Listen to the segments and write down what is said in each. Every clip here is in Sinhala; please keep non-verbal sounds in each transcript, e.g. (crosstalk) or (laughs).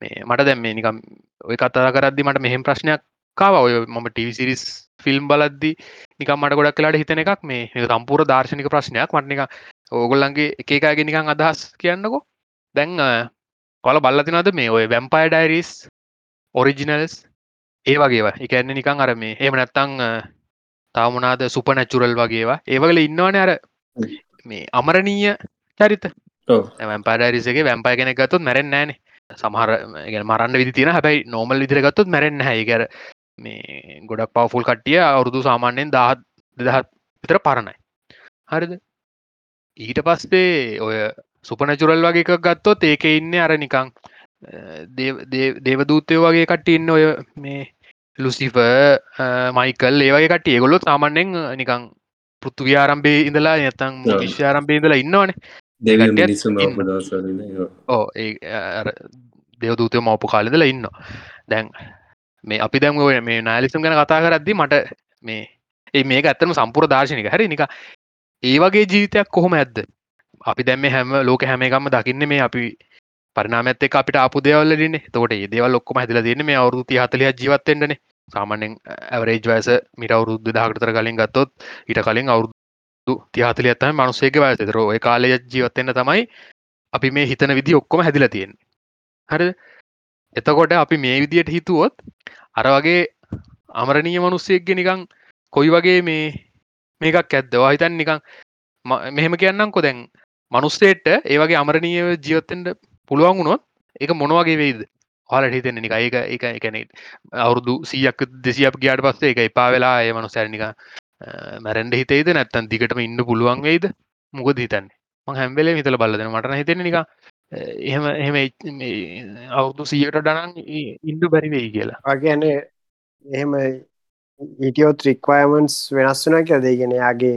මේ මට දැම් මේ නිකම් ඔය කතා කරද්දි මට මෙහෙම ප්‍රශ්නයක් කාව ඔය මම ටීසිරිස් ෆිල්ම් බලද්දි නිකම් මට ගොඩක් කලාට හිතන එකක් මේ සම්පූර දර්ශනික ප්‍රශ්නයක්. මටනික ඕගොල්ලන්ගේ එකකාගේ නිකං අදහස් කියන්නකෝ. දැන් කොල බල්ලතිනද මේ ඔය වැම්පය ඩයිරිස් ඔරිජිනල්ස් ඒ වගේවා. එකන්න නිකං අර මේ එම නැත්තං තාමනාද සුපනැචුරල් වගේවා. ඒවගල ඉන්නවන අර මේ අමරණීය චරිත. වැම්පඩරිසගේ වැම්පය කෙන ගත්තුත් මැරෙන් නෑන සමහර මරන්න විදි තියෙන හැබයි නෝමල් විදිර ගත්තුත් මැරෙන් හැකර මේ ගොඩක් පවෆුල් කට්ටිය අවුරුදු සාමාන්‍යයෙන් දහත් දෙදහත් විතර පරණයි. හරිද? ඊට පස්සේ ඔය සුපනචුරල් වගේ එකක් ගත්තොත් ඒක ඉන්න අර නිකං දේවදූතය වගේ කට්ටඉන්න ඔය මේ ලුසිෆ මයිකල් ඒවගේ කට ඒගොලොත් සාමන්‍යෙන් නිකං පෘත්තු ව්‍යාරම්භේ ඉඳලා නැතං විශ්්‍යාරම්භේ ඉඳලා ඉන්නවන ඕ ඒ දෙවදූතය මවපු කාලෙදල ඉන්න දැන් මේ අපි දැම මේ නාලිසම් ගැන කතා කරද්දි මට මේ ඒ මේක ඇත්තම සම්පුර දර්ශනික. හැරි නික ඒ වගේ ජීවිතයක් කොහොම ඇද්ද? අපි දැම හැම ලෝක හැම එකම දකින්න මේ අපි පරනාමත් එක අපිට අප දෙවල්ලන තොට ඒදවල් ලොක්කොම හැදිල දෙන්න මේ අවුරුති හතලය ජීවත්තෙන්ටන සාමානෙන් ඇවරේජ් වෑස මිට අවුරුද්ධ දහකටතර කලින් ගත්තොත් ඊට කලින් අවුරුදු තිහතල ඇත්තම මනුසේක වෑසතර ඔය කාලය ජීවත්තෙන්න්න තමයි අපි මේ හිතන විදි ඔක්කොම හැදිල තියෙන් හරි එතකොට අපි මේ විදියට හිතුවොත් අර වගේ අමරණීය මනුස්සයෙක්ගෙ නිකං කොයි වගේ මේ මේකක් ඇද්දවා හිතන් නිකං මෙහෙම කියන්නම් කො දැන් මනුස්සේට ඒවගේ අමරණීය ජීවත්තෙන්ට පුළුවන් වුණොත් එක මොනවගේ වෙයිද? හලට හිතෙන නික ඒක එක එකනෙ අවුරුදු සීයක් දෙසියක් ගයාට පස්සේ එක එපා වෙලා ඒ මනු සැරනික මැරෙන්ඩ හිතේද නැත්තන් දිගටම ඉන්න පුළුවන් වෙයිද? මුකද හිතන්නේ? ම හැම්බෙලේ හිතල බලදන මටන හිතෙන නික එහෙම එහෙම අවුදු සීයට ඩනන් ඉන්ඩු බැරි වෙයි කියලා. වගේන එහෙම ඉටියෝත් රික්වයමන්ස් වෙනස් වනා කියද ගෙන යාගේ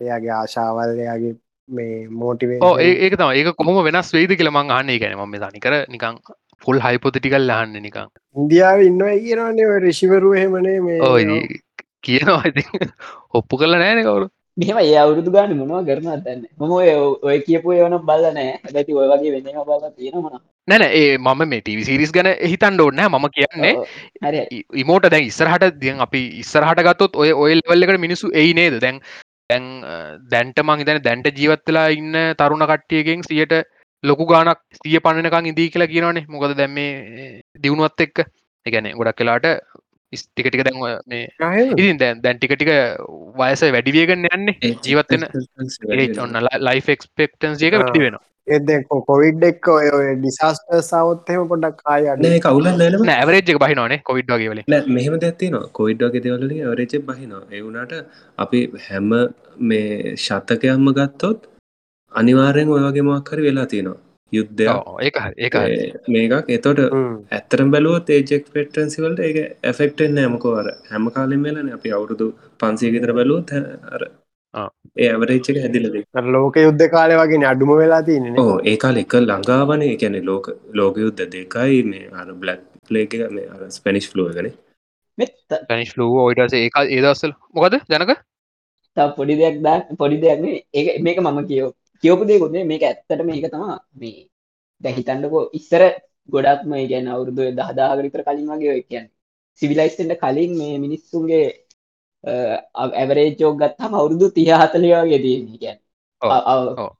එයාගේ ආශාවල්යාගේ මේ මෝටිවේ ඒක තම ඒක කොහොම වෙනස් වේද කියල මං අන්නේ ගැන ම දනි කර නිකං ෆුල් හයිපොතිටිකල් ලහන්න නිකං ඉන්දියාව ඉන්න කියනන්නේ රිශිවරු එහෙමනේ මේ කියනවා ඉති ඔප්පු කල නෑන කවරු. මෙම ඒ අවුරුදු ගාන මොනවා කරන දන්න. මම ඔය කියපු ඒවන බල්ල නෑ ඇති ඔය වගේ වෙන්න බල තියෙනමන නැන ඒ මම මේ ටිවි සිරිස් ගැන හිතන් ඕන්න මම කියන්නේ ඉමෝට දැන් ඉස්සරහට දියන් අපි ඉස්සරහට ගත්තොත් ඔය ඔයල් වල්ලකට මිනිසු එයි නේද? දැන් දැන් දැන්ට මං හිතන දැන්ට ජීවත්වෙලා ඉන්න තරුණ කට්ටියගෙන් සියට ලොකු ගානක් සිය පණනකං ඉදී කියලා කියනවනේ. මොකද දැම් මේ දියුණුවත් එක්ක. එකන ගොඩක් කලාට ස්ටිකටික දැන් මේ ඉතින් දැන් දැන් ටික ටික වයස වැඩිවියගන්න යන්නේ ජීවත්වෙන ඔන්න ලයිෆ එක්ස්පෙක්ටන්සියක වැඩි වෙනවා. එද කොවිඩ් එක් ඔය ඩිසාස්ට සවත්හෙම පොඩක් කායන්න කවුල න ඇවරේජ් බහිනවානේ කොවිඩ් වගේ වල මෙහම දැත්තින කොවිඩ් වගේ දෙවලගේ ඇවරේජ බහිනවා. එවුණට අපි හැම මේ ශත්තකයම්ම ගත්තොත් අනිවාරයෙන් ඔයගේ මක්කර වෙලා තියෙනවා යුද්ධ ඒ මේකක් එතොට ඇත්තරම් බැලුවත් ඒජෙක් පෙටන්සිවලට ඒ ඇෆෙක්ටෙන් නෑමකෝර හැම කාලෙන් වෙලන අපි අවුරුදු පන්සිය ගෙතර බැලුවත් අර ඒ ඇවරේච්චක හැදිලද ලෝක යුද්ධ කාලය වගේ අඩුම වෙලා තියන ඕ ඒකාල එක ළඟාවන. එකැන ලෝක ලෝක යුද්ධ දෙකයි මේ අර බ්ලක් ලේක මේ අර ස්පැනිශ් ෆලෝ ගන පැනිස් ලූ ඔයිටස ඒ ඒදස්සල් මොකද ජනක? පොඩි දෙයක් දා පොඩි දෙයක්න ඒ මේක මම කියෝ කියෝපු දෙකුත්ේ මේක ඇත්තට මේක තමා මේ දැහිතන්නකෝ ඉස්සර ගොඩක්ම ගැන අවුරුදු දහදාගරිතර කලින් වගේ කියන්න. සිවිලයිස්ටට කලින් මේ මිනිස්සුන්ගේ ඇවරේජෝක් ගත්තම අවුරුදු තිහහතලයාගේ දන්නේ ගැන්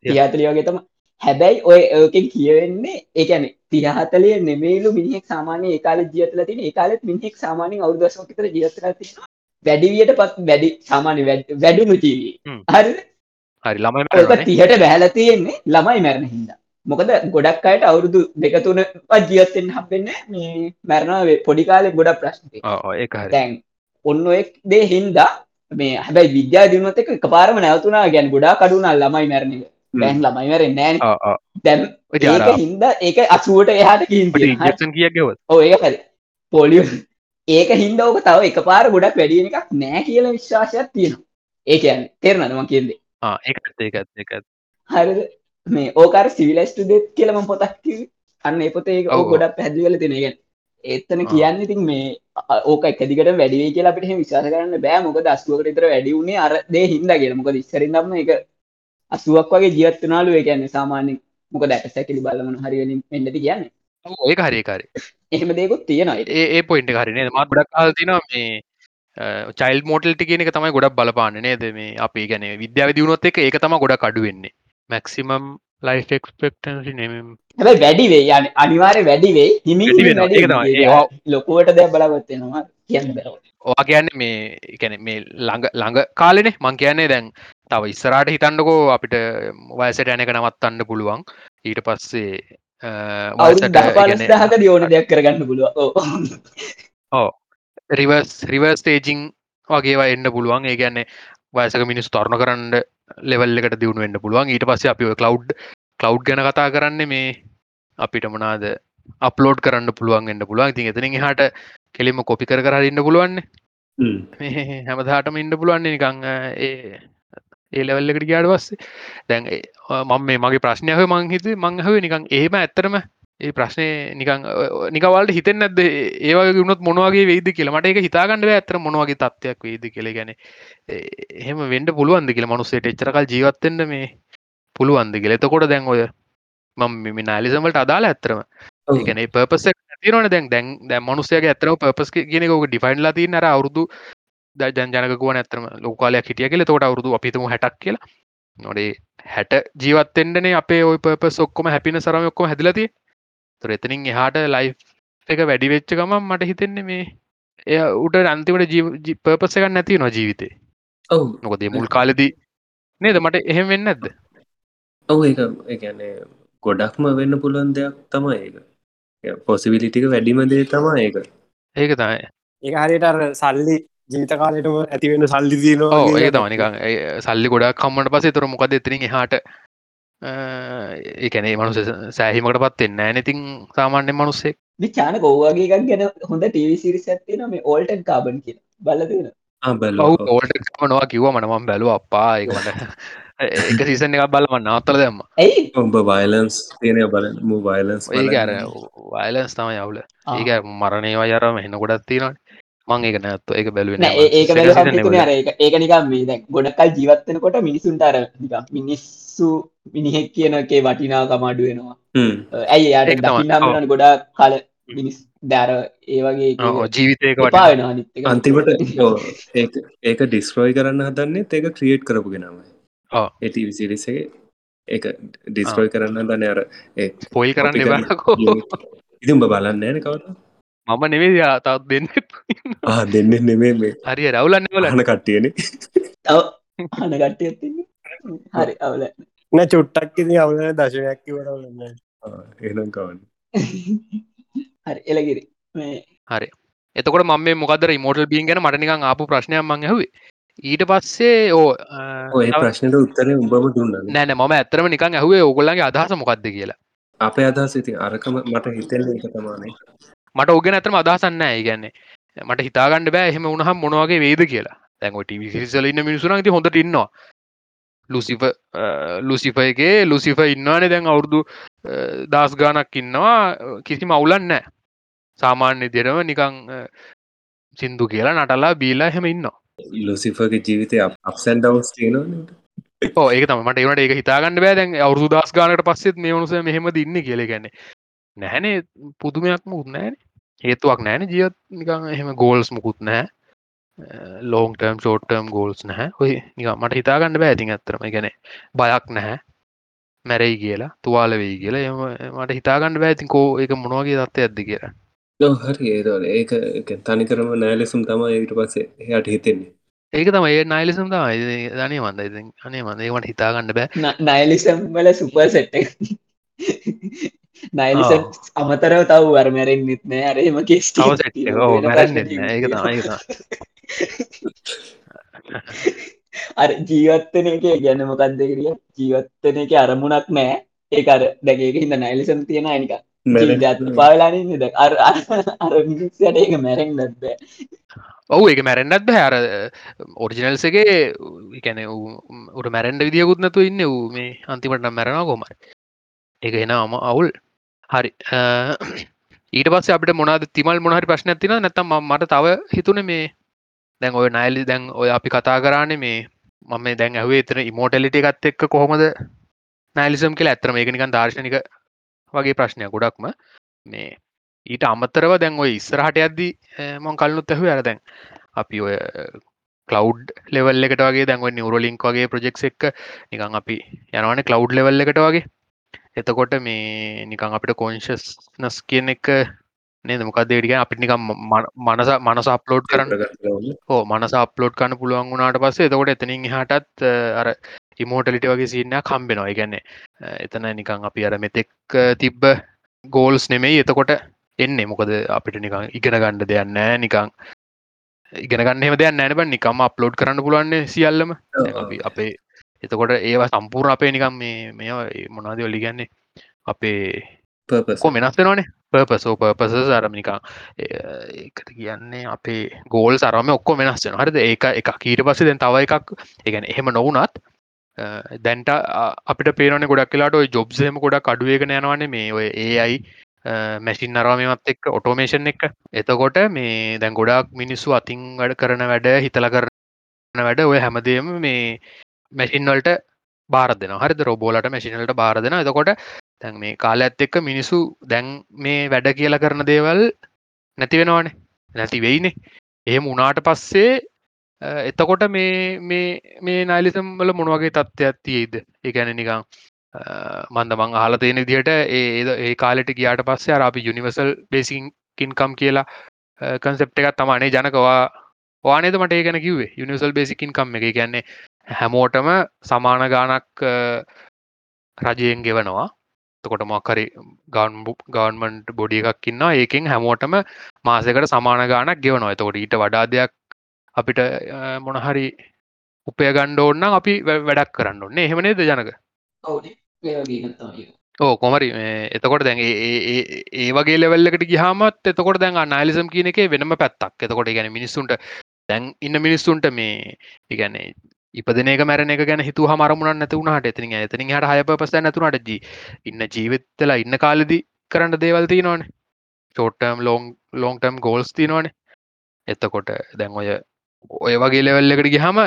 තිහතලියගේ තම හැබැයි ඔය ඒකෙන් කියවෙන්නේ ඒකැන තිහහතලය නෙමේලු මිනිෙක් සාමානය ඒකාල ජීතල තින ඒකාලත් මිනිෙක් සාමානය අවුදශෝකතර ජීතර වැඩිවියට පත් වැඩි සාමාන්‍ය වැඩුණු ජීවී. හරි හරි ළමයි තිහට බැහල තියෙන්නේ ළමයි මැරණ හිද මොකද ගොඩක් අයට අවුරුදු දෙකතුන ජීවත්තෙන් හම්බෙන්න මේ මැරණාවේ පොඩිකාලෙ ගොඩක් ප්‍රශ්න දැන් ඔන්න එක් දේ හින්දා මේ හැබැයි විද්‍යා දිනුවත් එක පාරම නැවතුනා ගැන ගොඩා කඩුනා ළමයි මැරණ බැන් ළමයි මැරෙන් නෑන ඒක හින්ද ඒක අසුවට එහට කින් කියගව ඒක පැ පොලිය. ඒක හින්ද ඕක තව එක පාර ගොඩක් වැඩිය එකක් නෑ කියල විශ්වාසයක් තියෙනවා. ඒකයන් තෙරනදම කියදේ ඒත් ඒත් හරි මේ ඕකාර සිවිලස්ටු දෙත් කියලම පොතක් අන්න ඒ පොතේ ඕ ගොඩක් පැදිවල තිනගෙන ඒත්තන කියන්න ඉතින් මේ ඕක එකදිකට වැඩිවේ කියලා අපිට විශවාස කරන්න බෑ. මොක දස්තුවකට තර වැඩි වුණේ අර දේ හින්ද කිය මොක ඉස්සරින්දම එක අසුවක් වගේ ජීවත්වනාලු එකන්න සාමාන්‍ය මොක දැට සැකිලි බලමන හරිවලින් එන්නති කියන්න. ඒ හරිකාරය එහෙම දෙකුත් තියෙනවා. ඒ පොයින්ට හරිනේ මත් ගොඩක් තිනවා මේ චයිල් මෝටල්ටි කියන එක තමයි ගොඩක් බලපාන නේද? මේ අපි ගැන විද්‍යාව දියුණොත් එක ඒක තම ගොඩක් අඩුවෙන්නේ මැක්සිමම් ලයිෆෙක්ස්පෙක්ටන්සි නෙම හැබයි වැඩිවේ යන අනිවාරය වැඩිවේ හිමි ලොකුවට දැ බලගත්තෙනවා කියන්න ඕවා කියන්නේ මේ එකැන මේ ළඟ ළඟ කාලෙනේ. මං කියන්නේ දැන් තව ඉස්සරට හිතන්නකෝ අපිට වයසට යනක නවත්තන්න පුළුවන්. ඊට පස්සේ ඒ දහක දියෝන දෙයක් කරගන්න පුළුව රිවර්ස් රිවර්ස් තේජිං වගේවා එන්න පුළුවන්. ඒ ගැන්නේ වයසක මිනිස් තර්ණ කරන්න ලෙවල් එකට දියුණු වෙන්න පුළුවන්. ඊට පස්සේ අපි කලව් කලව් ගැන කතා කරන්න මේ අපිට මනාද අප්ලෝඩ් කරන්න පුළුවන් එන්න පුළුවන්. ඉතින් එතනින් හට කෙලිම කොපි කර කර ඉන්න පුළුවන්න. හැමදාටම ඉන්න පුළුවන්නේ නිකං ඒ ඒ ලෙවල් එකට ගියාට පස්සේ. දැන් මම මේ මගේ ප්‍රශ්නයහ මං හිත මං හව නිකං එහෙම ඇත්තරම ඒ ප්‍රශ්නය නිකං නිකවල්ට හිතෙන් නැද ඒවගේ ගුණොත් මොනවගේ වේද කියලමට එක හිතාගන්නව ඇතර මොනවගේ තත්වයක් වේද කෙළ ගැන එහෙම වෙන්ඩ පුළුවන්ද කියල මනුස්සේට එච්චරකල් ජීවත්තෙන්ට මේ පුළුවන්ද කියල. එතකොට දැන් ඔය මම මෙ නාලිසමට අදාලා ඇත්තරම ඒකන පපස තිරන දැන්. දැන් දැ මනුසයගේ ඇතරම පපස් කියනක ඩිෆයින්ලා තිය නර අවුරදු ජනකුව ඇතරම ලෝකාලයක් හිටිය කියල. තොට අවුරදු අපිතම හැටක් කියලා. නොඩේ හැට ජීවත්තෙන්ටනේ අපේ ඔය පපස් ඔක්කොම හැපින සරම ඔක්කොම හැදිලති තොර එතනින් එහාට ලයි් එක වැඩි වෙච්ච ගමන් මට හිතෙන්නේ මේ එය උට අන්තිමට ජී පපස එකක් නැති නො ජීවිතේ. ඔව්. නොකදේ මුල් කාලෙදී නේද? මට එහෙම වෙන්න ඇද ඔව් ඒක එකන්නේ ගොඩක්ම වෙන්න පුළුවන් දෙයක් තමයි ඒක. පොසිවිලිටික වැඩිම දේ තමා ඒක. ඒක තමයි. ඒ හරියට අර සල්ලි ජීවිත කාලෙටම ඇතිවෙන සල්ලි දීනවා ඒ තමනිකං සල්ලි ගොඩක් කම්මට පසේ තුර මොකද එතරින් හට ඒකැනේ මනුස සෑහිමට පත්වෙන්න ඇනතින් සාමාන්‍යෙන් මනුස්සේ විචාන ගෝවාගේ එකක් ගැන හොඳ ටීවිසිරිස ඇත්තින මේ ඕල්ටන් කාබන් කිය බලදන බැල ඔවු ඕට මනවා කිව මනමම් බැලුව. අපා ඒකට එක සිසන එකක් බලම නවත්තල දැම්ම. ඇයි? ඔබ වයිලන්ස් තියෙනය බලන්න. මු වයිලන්ස් ඒක අර වයිලන්ස් තම යවුල ඒක මරණයවා යරම හෙන්න ගොඩත් තියෙනවා මං ඒක නැත්තු ඒක ඒ- ඒක ඒක ඒක නිකම් මේ දැන් ගොඩකල් ජීවත්වන කොට මිනිසුන්ට අර නිකම් මිනිස්සු මිනිහෙක් කියන එකේ වටිනාකම අඩු වෙනවා. ඇයි යාට. දකින්නන්න ගොඩා කල මිනිස් දැර ඒ වගේ ජීවිතයක එපා වට වෙනවා අනිත් එක. අන්තිමට ඔව්, ඒක ඒක ඩිස්ක්‍රෝයි කරන්න හදන්නේ ඒක ක්‍රියේට් කරපු ගෙනමයි ඔව්. ඒටි විසිරිසගේ ඒක ඩිස්ක්‍රෝයි කරන්න දන්න අර ඒ පොයි කරන්න උඹ බලන්න ෑන කවත මම නෙවේ තාත් දෙන්න ආ දෙන්න නෙමේ මේ. හරි රවුලන්න වල හන කට්ටියන. අහන කට්ටියත්තින්නේ හරි අවුල නැ චුට්ටක් ඉති අවුල දශනයක් වරන්න එනම් කවන්න? හරි එලගිරි මේ හරි. එතකොට මම මේ මොකදර මෝටල් බීන් ගැන මටනිකං ආපු ප්‍රශ්නයක් මං ඇහුවේ. ඊට පස්සේ ඕ ඔය ප්‍රශ්නයට උත්තරය උඹම දුන්න නෑන ම ඇතරම නිකං ඇහුවේ ඔගොල්ලන්ගේ අදහස මොකක්ද කියලා. අපේ අදහස් ඉතින් අරකම මට හිතෙල්ල එක තමානේ මට ඕගෙන ඇතරම අදහසන්න ඒගැන්නේ මට හිතාගන්න බෑ එහෙම උනහම් මොනවගේ වේද කියලා. දැන් ටිවිසිසල ඉන්න මිනිසුන ති හොඳට ඉන්නවා. ලුසිප ලුසිපයගේ ලුසිප ඉන්නවානේ දැන් අවුරදු දස් ගානක් ඉන්නවා. කිසි මවුලන් නෑ සාමාන්‍ය දෙරම නිකං සින්දු කියලා නටලා බීලා හෙම ඉන්නවා. ලොසිෆගේ ජීවිතය අපසැන් දවස් තියෙනවාට ඒක තම මට ඒවට ඒක හිතාගන්න බෑ. දැන් අවුරදු දස් ගානට පස්සෙත් මේ මනුස මෙහෙම දින්න කියල. ගැන නැහැනේ. පුදුමයක්ම උත්නෑන හේතුවක් නෑන ජීවත් නිකං එහෙම ගෝල්ස් මුකුත් නෑ ලෝන් ටර්ම් ෂෝටර්ම් ගෝල්ස් නැහැ. ඔය නික මට හිතාගන්න බෑ ඇතින් ඇත්තරම ගැන බයක් නැහැ. මැරයි කියලා තුවාල වෙයි කියලා. එම මට හිතාගන්න බෑතින් කෝ එක මොනවගේ දත්ත ඇද්දි කියලා. හරි. ඒදවල ඒක තනිකරම නෑලෙසුම් තම ඒට පස්සේ එයාට හිතෙන්නේ. ඒක තම ඒ නයිලසම් තමයි. දනේ මන්ද ඉති අනේ මන්ද ඒවට හිතාගන්න බෑ. නයිලිසම් වල සුපර් සෙට් නයිලිසම් අමතරව තව වර්මැරෙන් නිත් නෑ. අරේම කෙස් තව සෙට් එක. ඕ මැරෙන්නෙත් නෑ. ඒක තමයි ඒක තමයි. (laughs) අර ජීවත්තන එක ගැන මොකක්ද කිරිය ජීවත්තන එක අරමුණක් නෑ. ඒ අර දැකක හිද නයිලිසම් තියෙන අනික ජීවිතයත් පාලානන්න ද අර අර මිනිස්සට ඒක මැරෙන් නැත්ද ඔවු එක මැරෙන්න්නත් බෑ. අර ඔරිජිනල්සගේ එකැන උට මැරෙන්ඩ විදිියකුත් නැතු ඉන්න වූ මේ අන්තිමට නම් මැරෙන කොමයි එක එන අම අවුල් හරි. ඊට පස්ස අපට මොනද තිමල් මොහරි ප්‍රශ්න ඇතින නැතම් මට තව හිතුන මේ දැන් ඔය නයිලි දැන් ඔය අපි කතා කරන්න මේ මම දැන් ඇවේ එතන ඉමෝටලිට එකත් එක්ක කොහොමද නයිලිසම් කියලා. ඇත්‍රම ඒකනිකන් දර්ශනික වගේ ප්‍රශ්නය ගොඩක්ම. මේ ඊට අමතරව දැන් ඔය ඉස්සරහට යද්දී මොන් කලනුත් ඇහු අර දැන් අපි ඔය කලව් ලෙවල් එකට වගේ දැන්ව නිවරලින්ක් වගේ ප්‍රජෙක්් එක්ක නිකං අපි යනවන කලව් ලෙවල් එකට වගේ. එතකොට මේ නිකං අපිට කොන්ශස්නස් කියන එක නේද? මොකක්දේටික අපිට නිකම් මනස මනස අප්ලෝඩ් කරන්න ඕ මනස අප්ලෝඩ් කන්න පුළුවන් වුණට පස්සේ එතකොට එතනින් හටත් අර ඉමෝටලිට වගේ සින්න කම්බෙනවා ගැන්නේ එතන නිකං අපි අර මෙතෙක් තිබ්බ ගෝල්ස් නෙමෙයි එතකොට එන්නේ. මොකද අපිට නිකං ඉගෙන ගණ්ඩ දෙයන්න නිකං ඉගෙන ගන්නම දෙයක් නෑනබ නිකම අප්ලෝඩ් කරන්න පුළුවන්න්නේ සියල්ලම. අපේ එතකොට ඒවා සම්පූර් අපේ නිකම් මේ මේ මොනාද ඔලි ගැන්නේ අපේ කො වෙනස් වෙනවානේ. පර්පසෝ පර්පස අරමිනිකා ඒකට කියන්නේ අපේ ගෝල් සරම ඔක්කො වෙනස් වෙන හරිද? ඒක එක කීට පස්සේ දැන් තව එකක් එකන එහෙම නොවනත් දැන්ට අපිට පේන ගොඩක් කියලාට ඔය ජොබ්සේම ගොඩක් අඩුවේගෙන යනවන්නේ මේ ඔය ඒ අයි මැසින් අරමමත් එක් ඔටෝමේෂන් එක එතකොට මේ දැන් ගොඩක් මිනිස්සු අතින් වැඩ කරන වැඩ හිතල කරන වැඩ ඔය හැමදේම මේ මැසින්වලට බාර දෙන හරි රෝබෝලට මැසිනලට බාර දෙෙන එතකොට තැන් මේ කාල ඇත් එක්ක මිනිසු දැන් මේ වැඩ කියලා කරන දේවල් නැති වෙනවානේ. නැති වෙයිනේ. එහෙම උනාට පස්සේ එතකොට මේ මේ මේ නයිලිසම් වල මොනවගේ තත්ත්වයක් තියේද ඒගැන නිකං මන්ද මං අහල තියෙන දිට ඒ ඒ කාලෙට ගියාට පස්සේ අර අපි යුනිවර්සල් බේසිකින්කම් කියලා කන්සෙප්ට එකත් තමානේ ජනකවා වානේද මට ඒගැන කිවේ යුනිවර්සල් බේසිකින්කම් එක. කියන්නේ හැමෝටම සමාන ගානක් රජයෙන් ගෙවනවා. තකොට මොක්කරි ගවන්බු ගවන්මන්ට් බොඩි එකක් ඉන්න ඒකෙන් හැමෝටම මාසකට සමාන ගානක් ගෙවනවා. තකොට ඊට වඩා දෙයක් අපිට මොනහරි උපය ගණ්ඩ ඕන්න අපි වැඩක් කරන්න ඕන්නේ එහෙමනේද ජනක? ඕ කොමරි එතකොට දැන් ඒ වගේ ලෙවල්ලකට ගිහාමත් එතකොට දැන් අනාලිසම් කියන එක වෙනම පැත්තක්. එතකොට ගැන මිනිස්සුන්ට දැන් ඉන්න මිනිස්සුන්ට මේ ඉගැන්නේ ඉපදනක මැරණ එක ගැන හිතු හමරමුණ නැතිවුණට එතින ඇතින හට හය පස නැතුනට ජී. ඉන්න ජීවිත්තලා ඉන්න කාලදි කරන්න දේවල් තියනවාන. Short term long long term goals තිනවානේ එතකොට දැන් ඔය ඔය වගේ ලෙවල් එකට ගහම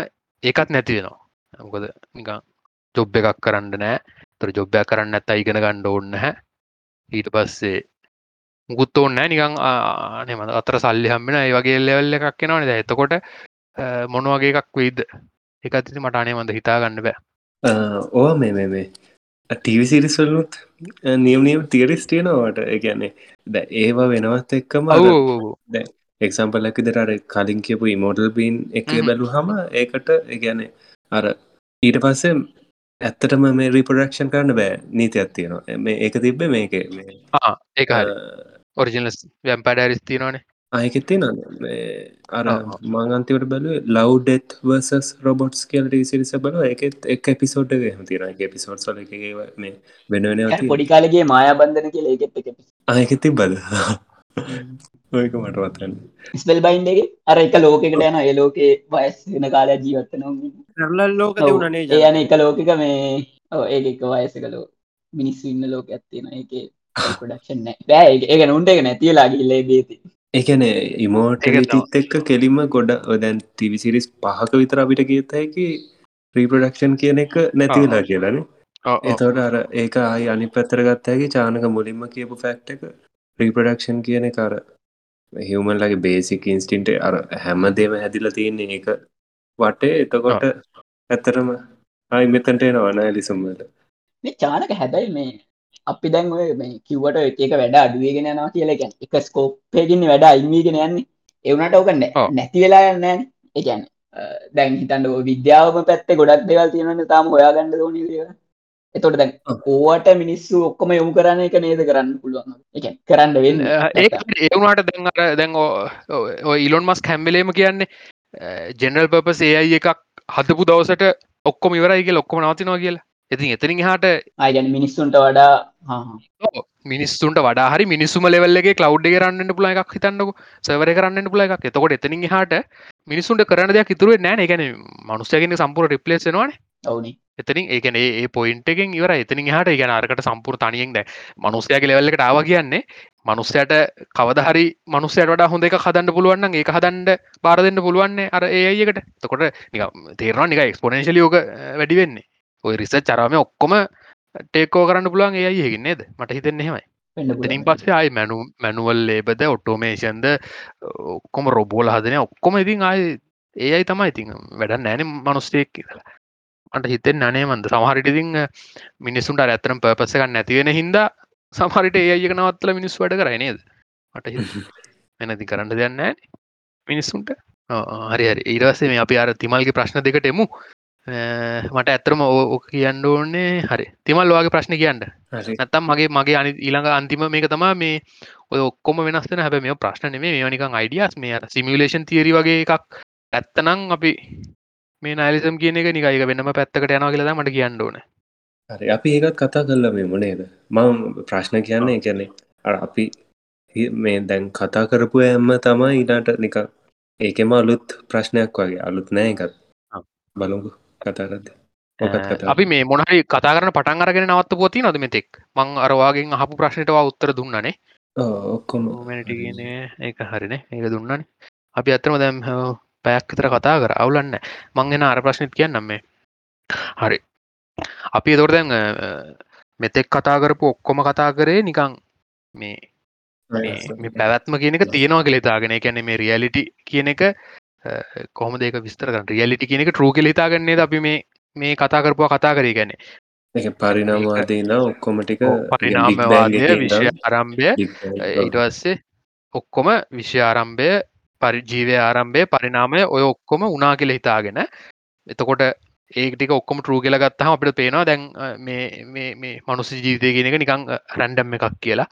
ඒකත් නැති වෙනවා. මොකද නිකං ජොබ් එකක් කරන්න නෑ. තර ජොබ්බයක් කරන්න ඇත්ත ඉගෙන ගණ්ඩ ඕන්න හැ ඊට පස්සේ මුකුත් ඕන්න නිකං ආනෙම අතර සල්ලි හම්බෙන ඒ වගේ ලෙවල්ල එකක් කෙනවනද එතකොට මොනවගේ එකක් වෙයිද? එකත්ති මට අනේ මඳ හිතාගන්න බෑ. ඕ මේ මේ මේ. ටීවිසිරිස්වලනුත් නියම්නියම් තිරිස් තියෙනවාට එකන්නේ ද ඒවා වෙනවත් එක්කම දැ එක්සම්පල් ඇකි දරට කලින් කියපු ඉමෝඩල් බීන් එක බැලු හම. ඒකට එකනේ අර ඊට පස්සේ ඇත්තටම මේ රිපඩක්ෂන් කරන්න බෑ නීති ඇත්තියනවා මේ ඒක තිබ්බ මේක ඒ ඔරිජිනස් වැම්පඩරිස් තියනවානේ අයකෙත්තේ නද අර මංගන්තිවට බැලු ලව්ඩෙත් වර්සස් රොබොට්ස් කියලට සිරිස බල එකත් එක් එපිසෝඩ් හම තිර එපිසෝඩ් සල මේ වෙන වෙන පොඩිකාලගේ මායා බන්ධන කියල එකත් අයකෙති බල ඔයක මටවත්තන්න ස්පෙල් බයින්ඩගේ අර එක ලෝකෙකට යන ඒ ලෝකේ වයස් වෙන කාලය ජීවත්තන රල්ල ලෝක වුණනේ යන එක ලෝකක මේ ඒ එක වයසකලෝ මිනිස්සු ඉන්න ලෝක ඇත්තියෙන එක පොඩක්ෂන් නෑ. බෑ ඒක උන්ට එක නැතිලා ගිල්ලේ බේති එකන ඉමෝටලිතිත් එක්ක කෙලිම ගොඩ දැන් තිවිසිරිස් පහක විතර අපිට හැකි ප්‍රීපඩක්ෂන් කියන එක නැතිවෙලා කියලන එතවට අර ඒක ආයි අනි පැත්තර ගත්තෑගේ චානක මුලින්ම කියපු ෆැක්ට එක ප්‍රීපඩක්ෂන් කියන කර හිවමන්ලගේ බේසික් ඉන්ස්ටින්ට අර හැම දේම හැදිල තියන්නේ ඒක වටේ. එතකොට ඇත්තරම අයි මෙතන්ට එනවන ලිසුම්වල චානක හැබැයි මේ අපි දැන් ඔය මේ කිව්වට එක වැඩ අඩුවේගෙන යනවා කියලා. ගැන එක ස්කෝප්පයකින්න වැඩ අයිමීගෙන යන්නේ. එවනට ඕකන්න නැති වෙලා යන්න එකන් දැන් හිතන්ඩ විද්‍යාවම පැත්තේ ගොඩක් දෙවල් තියෙනන්න තාම හොයා ගන්න ඕන එතොට දැන් ඕවට මිනිස්සු ඔක්කොම යොමු කරන්න එක නේද කරන්න පුළුවන්? එක කරන්න වෙන්න ඒ ඒවුණට දැන් දැන් ඉලොන් මස් හැම්බලේම කියන්නේ ජෙනරල් පපස් ඒ අයි එකක් හතපු දවසට ඔක්කොම ඉවරයිගේ ලොක්කොම නවතිනවා කියලා ඉතින් එතනින් හට අයගැන මිනිස්සුන්ට වඩා මිනිස්සුන්ට වඩා හරි මිනිස්සුම ලෙවල්ලගේ කලව් කරන්න පුල එකක් හිතන්නක. සවර කරන්න පුල එකක්. එතකොට එතනින් හට මිනිසුන්ට කරන දෙයක් ඉතුරුව නෑ. ගැන මනුස්සයගෙන සම්පුර රිපලේසෙනවාන ඔවුනි. එතනින් ඒකන ඒ පොයින්ටකින් ඉවර එතනින් හට ගැන අරකට සම්පුර තනියෙක්ද මනුස්සයගේ ලෙවල්ලට ආව කියන්නේ මනුස්සයට කවදහරි මනුස්සයට වඩා හොඳ එක හදන්න පුළුවන්න ඒ හදන්ඩ බාර දෙන්න පුළුවන්නේ අර ඒයකට තකොට තේරවා නික එක්ස්පොනේශලියෝක වැඩි වෙන්නේ ඔය රිස චරාම ඔක්කොම ටේකෝ කරන්න පුළුවන් ඒ අයගෙන්නේද මට හිතෙන්නේ හෙමයි එතනින් පස්සේ අයි මැනු මැනුවල් ලේබද ඔටෝමේෂන්ද ඔක්කොම රොබෝල හදන ඔක්කොම ඉතින් අයි ඒ අයි තමයි. ඉතින් වැඩ නෑන මනුස්්ටේක් කියලා අට හිතෙන් නනේ මන්ද. සමහරිටිතිං මිනිස්සුන්ට ඇතරම් පපසකන්න නැතිවෙන හින්ද සමහරිට ඒ අයක නවත්තල මිනිස් වැඩ කරනේද මට එනති කරන්න දෙන්න මිනිස්සුන්ට. හරි (laughs) හරි. ඊරසේ මේ අපි අර තිමල්ගේ ප්‍රශ්න දෙකට එමු මට ඇත්තරම ඕ කියන්න ඕන්නේ හරි. තිමල් වගේ ප්‍රශ්න කියන්න. නැතම් මගේ මගේ අනි ඊළඟ අන්තිම මේක තමා මේ ඔය ඔක්කොම වෙනස්සන හැබ මේ ප්‍රශ්න මේ නිකං අයිඩියස් මේ සිමිලේෂන් තීරි වගේ එකක්. ඇත්තනං අපි මේ නයිලිසම් කියන එක නිකයික වෙන්නම පැත්තකට යනවා කියලද මට කියන්න ඕන. හරි. අපි ඒකත් කතා කරල මේ මොනේද මම ප්‍රශ්න කියන්නේ කියන්නේ අ අපි මේ දැන් කතා කරපු ඇම්ම තමයි ඊටට නික ඒකෙම අලුත් ප්‍රශ්නයක් වගේ. අලුත් නෑ එකත් බලමු කතාරද අපි මේ මොනහරි කතා කරන පටන් අරගෙන නවත්ත පොති නොද මෙතෙක්? මං අරවාගෙන් අහපු ප්‍රශ්නටවා උත්තර දුන්නනේ. ඔක්කොම. මැනට කියන ඒක හරින. ඒක දුන්නන. අපි අත්තරම දැම් පැයක් විතර කතා කර. අවුලන්න මංගෙන අර ප්‍රශ්නත් කියන්නම් මේ. හරි. අපි එතොට දැන් මෙතෙක් කතා කරපු ඔක්කොම කතා කරේ නිකං මේ මේ පැවැත්ම කියනක තියෙනවා කෙලෙතාගෙන කැන මේ රියලිටි කියන එක කොහම දෙක විස්තර රියලිටි කියනක ටරූ කෙලිතාගන්නේ අපි මේ මේ කතා කරපුවා කතා කරේ ගැන පරිනාමවාදී න ඔක්කොමටික පරිනාමවාදය විෂය ආරම්භය ඊටවස්සේ ඔක්කොම විෂය ආරම්භය පරිජීවය ආරම්භය පරිනාමය ඔය ඔක්කොම උනා කියල හිතාගෙන එතකොට ඒටික ඔක්කොම ටරූ කියල ගත්තහම අපිට පේනවා දැන් මේ මනුස ජීවිතය කියෙන එක නිකං රැන්ඩම් එකක් කියලා.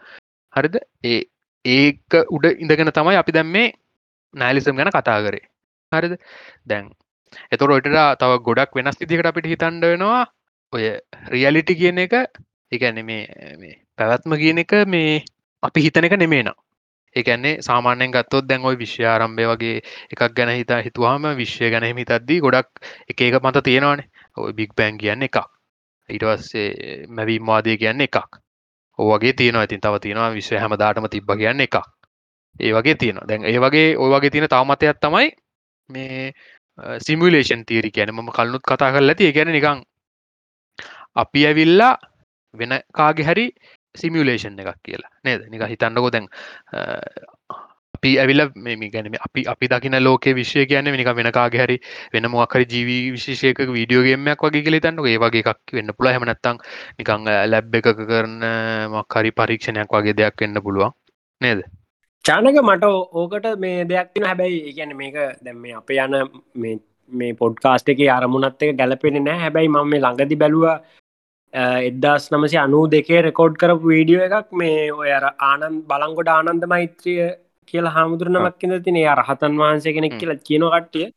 හරිද? ඒ ඒක උඩ ඉඳගෙන තමයි අපි දැම් මේ නෑලිසම් ගැන කතා කරේ හරිද? දැන් එතොට ඔටට තව ගොඩක් වෙනස් ඉදිකට අපිට හිතන්ඩ වෙනවා. ඔය රියලිටි කියන එක එකැන මේ පැවැත්ම කියන එක මේ අපි හිතන එක නෙමේ නම් ඒකන්නේ සාමාන්‍යයෙන් ගත්තොත් දැන් ඔයි විශ්‍ය ආරම්භය වගේ එකක් ගැන හිතා හිතුවාම විශ්වය ගැනීම හිතද්දී ගොඩක් එක එක මත තියෙනවානේ. ඔය බික් බැන් කියන්න එකක්. ඊටවස්සේ මැවීම් වාදය කියන්න එකක්. ඕවගේ තියෙනවා. ඉතින් තව තියෙනවා විශ්ව හැමදාටම තිබ්බ කියන්න එකක්. ඒ වගේ තියෙනවා. දැන් ඒ වගේ ඔය වගේ තියෙන තාමතයක් තමයි මේ සිමිලේෂන් තීරි කියන ම කලනුත් කතා කර ඇති. ගැන නිකං අපි ඇවිල්ලා වෙන කාගෙ හැරි සිමියලේෂන් එකක් කියලා. නේද? නික හිතන්නකො දැන් අපි ඇවිල්ල මේ ගැනීම අපි අපි දකින ලෝක විශ්ය කියන නික වෙනකාගේ හරි වෙන මොක්හරි ජීවී විශේෂයක වීඩියෝගේමයක් වගේ කියලතන්න ඒ වගේ එකක් වෙන්න පුළ හමනත්තං නිකං ලැබ් එක කරන මක්හරි පරීක්ෂණයක් වගේ දෙයක් වෙන්න පුළුවන්. නේද? චානක මට ඕකට මේ දෙයක් තින හැබැයි ගැන මේක දැම් අප යන මේ පොඩ්කාස්ට එක අරමුණත් එක ගැලපෙන නෑ හැබැයි මම මේ ළඟදි බැලුව එදදාස් නමසි අනු දෙකේ රෙකෝඩ් කරපු වීඩියෝ එකක්. මේ ඔය ආනන් බලංගොඩ ආනන්ද මෛත්‍රිය කියලා හාමුදුරනමක් කියෙන තිනේ අරහතන් වහන්සේ කෙනෙක් කියලා කියන කට්ටිය.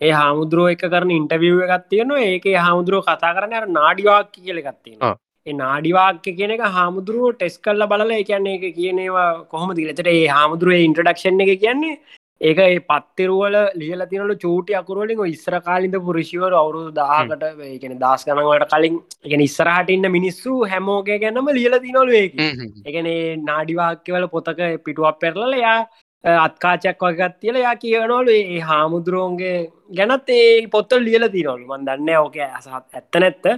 ඒ හාමුදුරුව එක කරන ඉන්ටවිව් එකත් තියෙනවා. ඒක හාමුදුරුව කතා කරන අර නාඩිවාක් කියලගත්තියෙන නාඩිවාක්‍ය කියන එක හාමුදුරුව ටෙස් කල්ල බලල කියන්නේ එක කියනවා කොහොම දිලතට ඒ හාමුදුරුවේ ඉන්ට්‍රඩක්ෂන් එක කියන්නේ ඒක ඒ පත්තෙරුවල ලියල තිනලු චූටි අකුරුවලින් ඉස්සර කාලින්ද පුරුෂිවර අවුරුදු දාකට ඒකන දස් ගනවට කලින් එක ඉස්සරහට ඉන්න මිනිස්සු හැමෝගේ ගැනම ලියල තිනොලු එකන නාඩිවාක්‍යවල පොතක පිටුවක් පෙරලල යා අත්කාචයක් වගත් තියල යා කියනවලු ඒ හාමුදුරුවන්ගේ ගැනත් ඒ පොත්තල් ලියල තිනොලු මන් දන්න ඕක ඇසත් ඇත්ත නැත්ත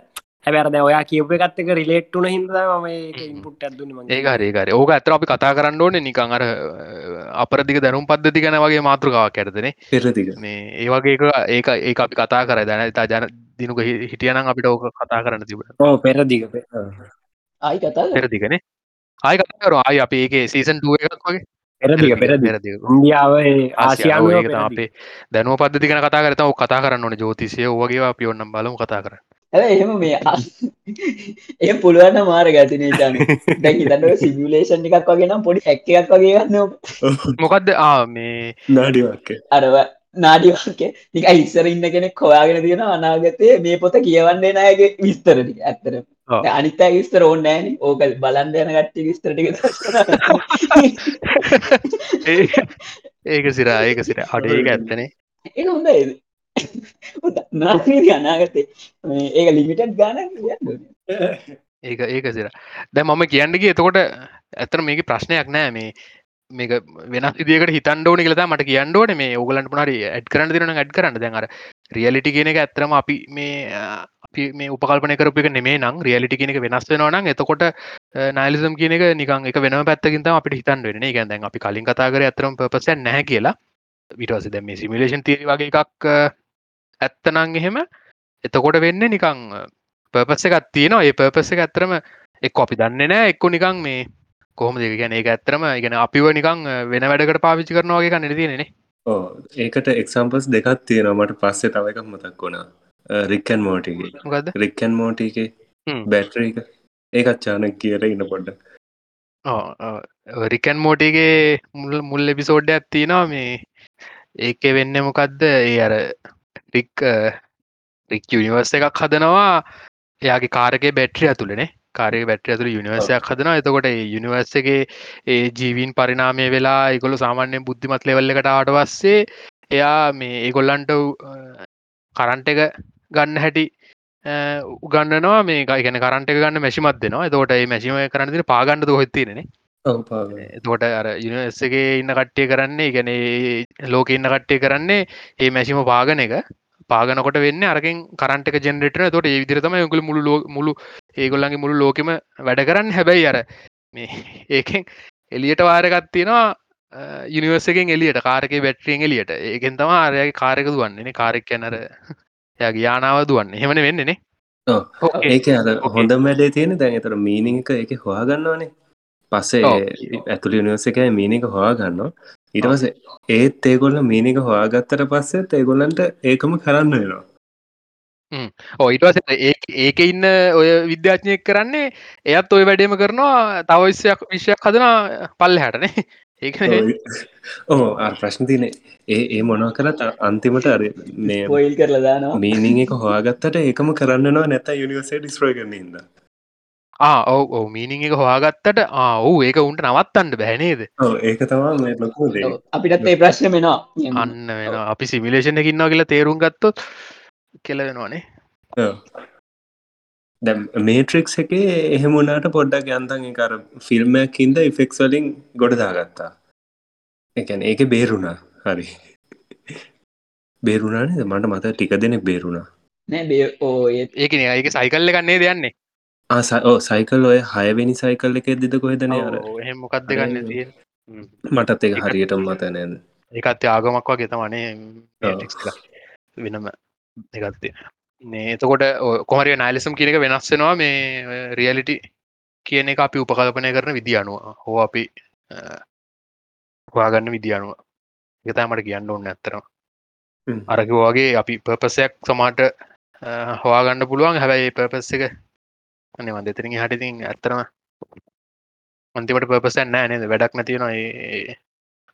හැබැරද ඔයා කියප එකත්තක රිලේට්ටුන හිද ම ඉපුට් ඇදුන ඒක ඒකාර ඕක ඇතර අපි කතා කරන්න ඕන නිකං අර අපරදික දැනුම් පද්ධති ගැන වගේ මාතෘකාවක් ඇරදන පෙරදික මේ ඒ වගේ ඒක ඒ අපි කතා කර. දැන තා ජන දිනුක හිටියනම් අපිට ඕක කතා කරන්න තිබට ඕ පෙරදික ආයි කතා පෙරදිකනේ ආය කතර ආය අප ඒක සීසන් දුව එකක් වගේ. ඉන්දියාව ආසියාව අපේ දැනුව පද්ධති කන කතා කරත කතා කරන්න ඕන. ජෝතිසය වගේ අපි ඔන්නම් බලමු කතා කරන්න ඇ එහෙම මේ (laughs) එය පුළුවන්න මාර ගැතිනේ ජන දැන් හිතන්න සිවිලේෂන් එකක් වගේ නම් පොඩි හැක්ක එකක් වගේ ගන්න මොකක්ද ආ මේ නාඩිවක්. අරව නාඩිවක්කේ නික ඉස්සර ඉන්න කෙනෙක් හොයාගෙන තියෙන අනාගතය මේ පොත කියවන්නේ නෑගේ විස්තරටි ඇත්තර අනිතා විස්තර ඕන්න ෑන ඕකල් බලන්ද යන ගට්ටි විස්තරටික (laughs) ඒක සිරා ඒක සිර. අඩ (laughs) ඒක ඇත්තනේ. ඒ හොඳ අනාගතේ. ඒක ලිමිටඩ් ගාන ඒක ඒක සිර. දැ මම කියන්නගේ එතකොට ඇතර මේක ප්‍රශ්නයක් නෑ. මේ මේක වෙන ඉදිකට හිතන් ෝන කලතා මට කියන්නඩෝන මේ ඔගලන්ට පුනරි ඇඩ් කරන්න දෙරන ඇඩ් කරන්න. දැන්ර රියලිටි කියෙන එක ඇතරම අපි මේ මේ උපකල්පන කරපු එක නෙමේ නම් රියලිටි කෙනෙක වෙනස් වෙනවා නම් එතකොට නයිලිසම් කියන එක නිකන් එක වෙන පැත්තකින්ත අපිට හිතන් වෙන ගැදැන් අපි කලින් කතා කර ඇතරම් පපස නැහැ කියලා. විටස දැ මේ සිමිලේෂන් තිරි වගේ එකක් ඇත්තනං එහෙම. එතකොට වෙන්න නිකං පපස්ස එකත් තියෙනවා. ඒ පපස්ස එක ඇත්තරම එක් අපි දන්න නෑ එක්කො නිකං මේ කොහොම දෙක ගැන ඒ ඇත්තරම ඉගෙන අපිව නිකං වෙන වැඩකට පාවිච්චි කරනවාගේ කන්න තියෙනෙ ඒකට එක්සම්පස් දෙකත් තියෙනවා. මට පස්සේ තව එකක් මතක් වුණා. රික්කන් මෝටිගේ රික්කන් මෝටිගේ බැට්‍ර එක ඒකත් චානක් කියල ඉන්න පොඩ්ඩ රිකන් මෝටිගේ මුල් මුල් එපිසෝඩ්ඩ ඇත්තිනවා මේ ඒක වෙන්න මොකක්ද ඒ අර රික් රික් යනිවර්ස එකක් හදනවා. එයාගේ කාරගේ බැට්‍රිය ඇතුළනේ කාරය බැට්‍රිය ඇතුළ යනිවර්සයක් හදනවා. එතකොට යනිවර්සගේ ඒ ජීවීන් පරිනාමය වෙලා ඒගොලු සාමාන්‍යයෙන් බුද්ධිමත් ලෙවල්ලකට ආට වස්සේ එයා මේ ඒගොල්ලන්ට කරන්ට එක ගන්න හැටි උගන්නනවා මේ ගැන කරන්ට ගන්න මැසිමත් දෙනවා. තෝට ඒ මැසිම කරන්නදින පාගන්නද හොත්තිනේ තෝට අර යුනිවර්සගේ ඉන්න කට්ටිය කරන්නේ ගැන ලෝක ඉන්න කට්ටිය කරන්නේ ඒ මැසිම පාගන එක පාගනකොට වෙන්න අරකින් කරන්ට ජෙනරට තොට විදිරතම යකුල මුළු මුළු ඒගොල්ලන්ගේ මුළු ලෝකෙම වැඩ කරන්න. හැබැයි අර මේ (laughs) ඒකෙන් එලියට වාරගත් තියෙනවා යනිවර්සකෙන් එලියට කාරක බැට්‍රියෙන් එලියට ඒකෙන් තම ආරයගේ කාරක දුවන්නේ කාරක් යනර යාගේ යානාව දුවන්න. හෙමන වෙන්නනේ ඒක අද හොඳ මැඩේ තියෙන දැන් එතර මීනික එක හොයාගන්නවානේ. පස්සේ ඇතුළි නිවසකයි මීනික හොයාගන්නවා ඉටවස ඒත් ඒගොල්ල මීනික හොයාගත්තට පස්සෙත් ඒගොල්ලන්ට ඒකම කරන්න වෙනවා. ඔයිටවස ඒක ඉන්න ඔය විද්‍යාඥයක් කරන්නේ එයත් ඔය වැඩේම කරනවා තවයිස්සයක් විශ්යක් හදන පල්ල හැටනේ ඒක ඕ ප්‍රශ්න තියන ඒ ඒ මොනව කරත් අන්තිමට අර මේ පොයිල් කරලා දානවා. මීනිං එක හොයාගත්තට ඒකම කරන්නවා නැත යුනිවසේ ඩිස්ට්‍රෝය කරනද ඔව ඔව මීනිං එක හොයාගත්තට ඔවු ඒක උන්ට නවත්තන්න බැනේද ඒක තමා අපිටත් ඒ ප්‍රශ්න මෙනවා. අන්න වෙන අපි සිමිලේෂන එකකින්නවා කියලා තේරුම් ගත්තොත් කෙලවෙනවානේ දැ මේට්‍රික්ස් එක එහෙමුණට පොඩ්ඩක් යන්තන් කර ෆිල්ම්මයක් හින්ද ඉෆෙක්ස් වලින් ගොඩදාගත්තා එකැන ඒක බේරුණා. හරි. බේරුණානේ මට මත ටික දෙනෙක් බේරුණා. නෑ බේ ඕ ඒක ඒක සයිකල්ල ගන්නේ දෙයන්නේ ආසෝ සයිකල් ඔය හයවෙනි සයිකල් එක දෙද කොහෙදන අර. එහෙම මොකක්ද ගන්න තිය මටත් එක හරියට මත නෑද? ඒකත් ආගමක් වගේ තමනේ වෙනම එකත්තිය මේ එතකොට කොමරි නයිලසම් කියනක වෙනස්සෙනවා මේ රියලිටි කියන එක අපි උපකල්පනය කරන විදි අනුව. හෝ අපි හවාගන්න විදිියනුව එකතමට කියන්න ඔන්න ඇත්තරවා අරක වගේ අපි පපසයක් සමාට හවාගන්න පුළුවන්. හැබැයි පපස් එක අන්න වන්දතරින් හටිතින් ඇත්තරම අන්තිමට පපසන් නෑ නේද? වැඩක් නැතිවන ඒ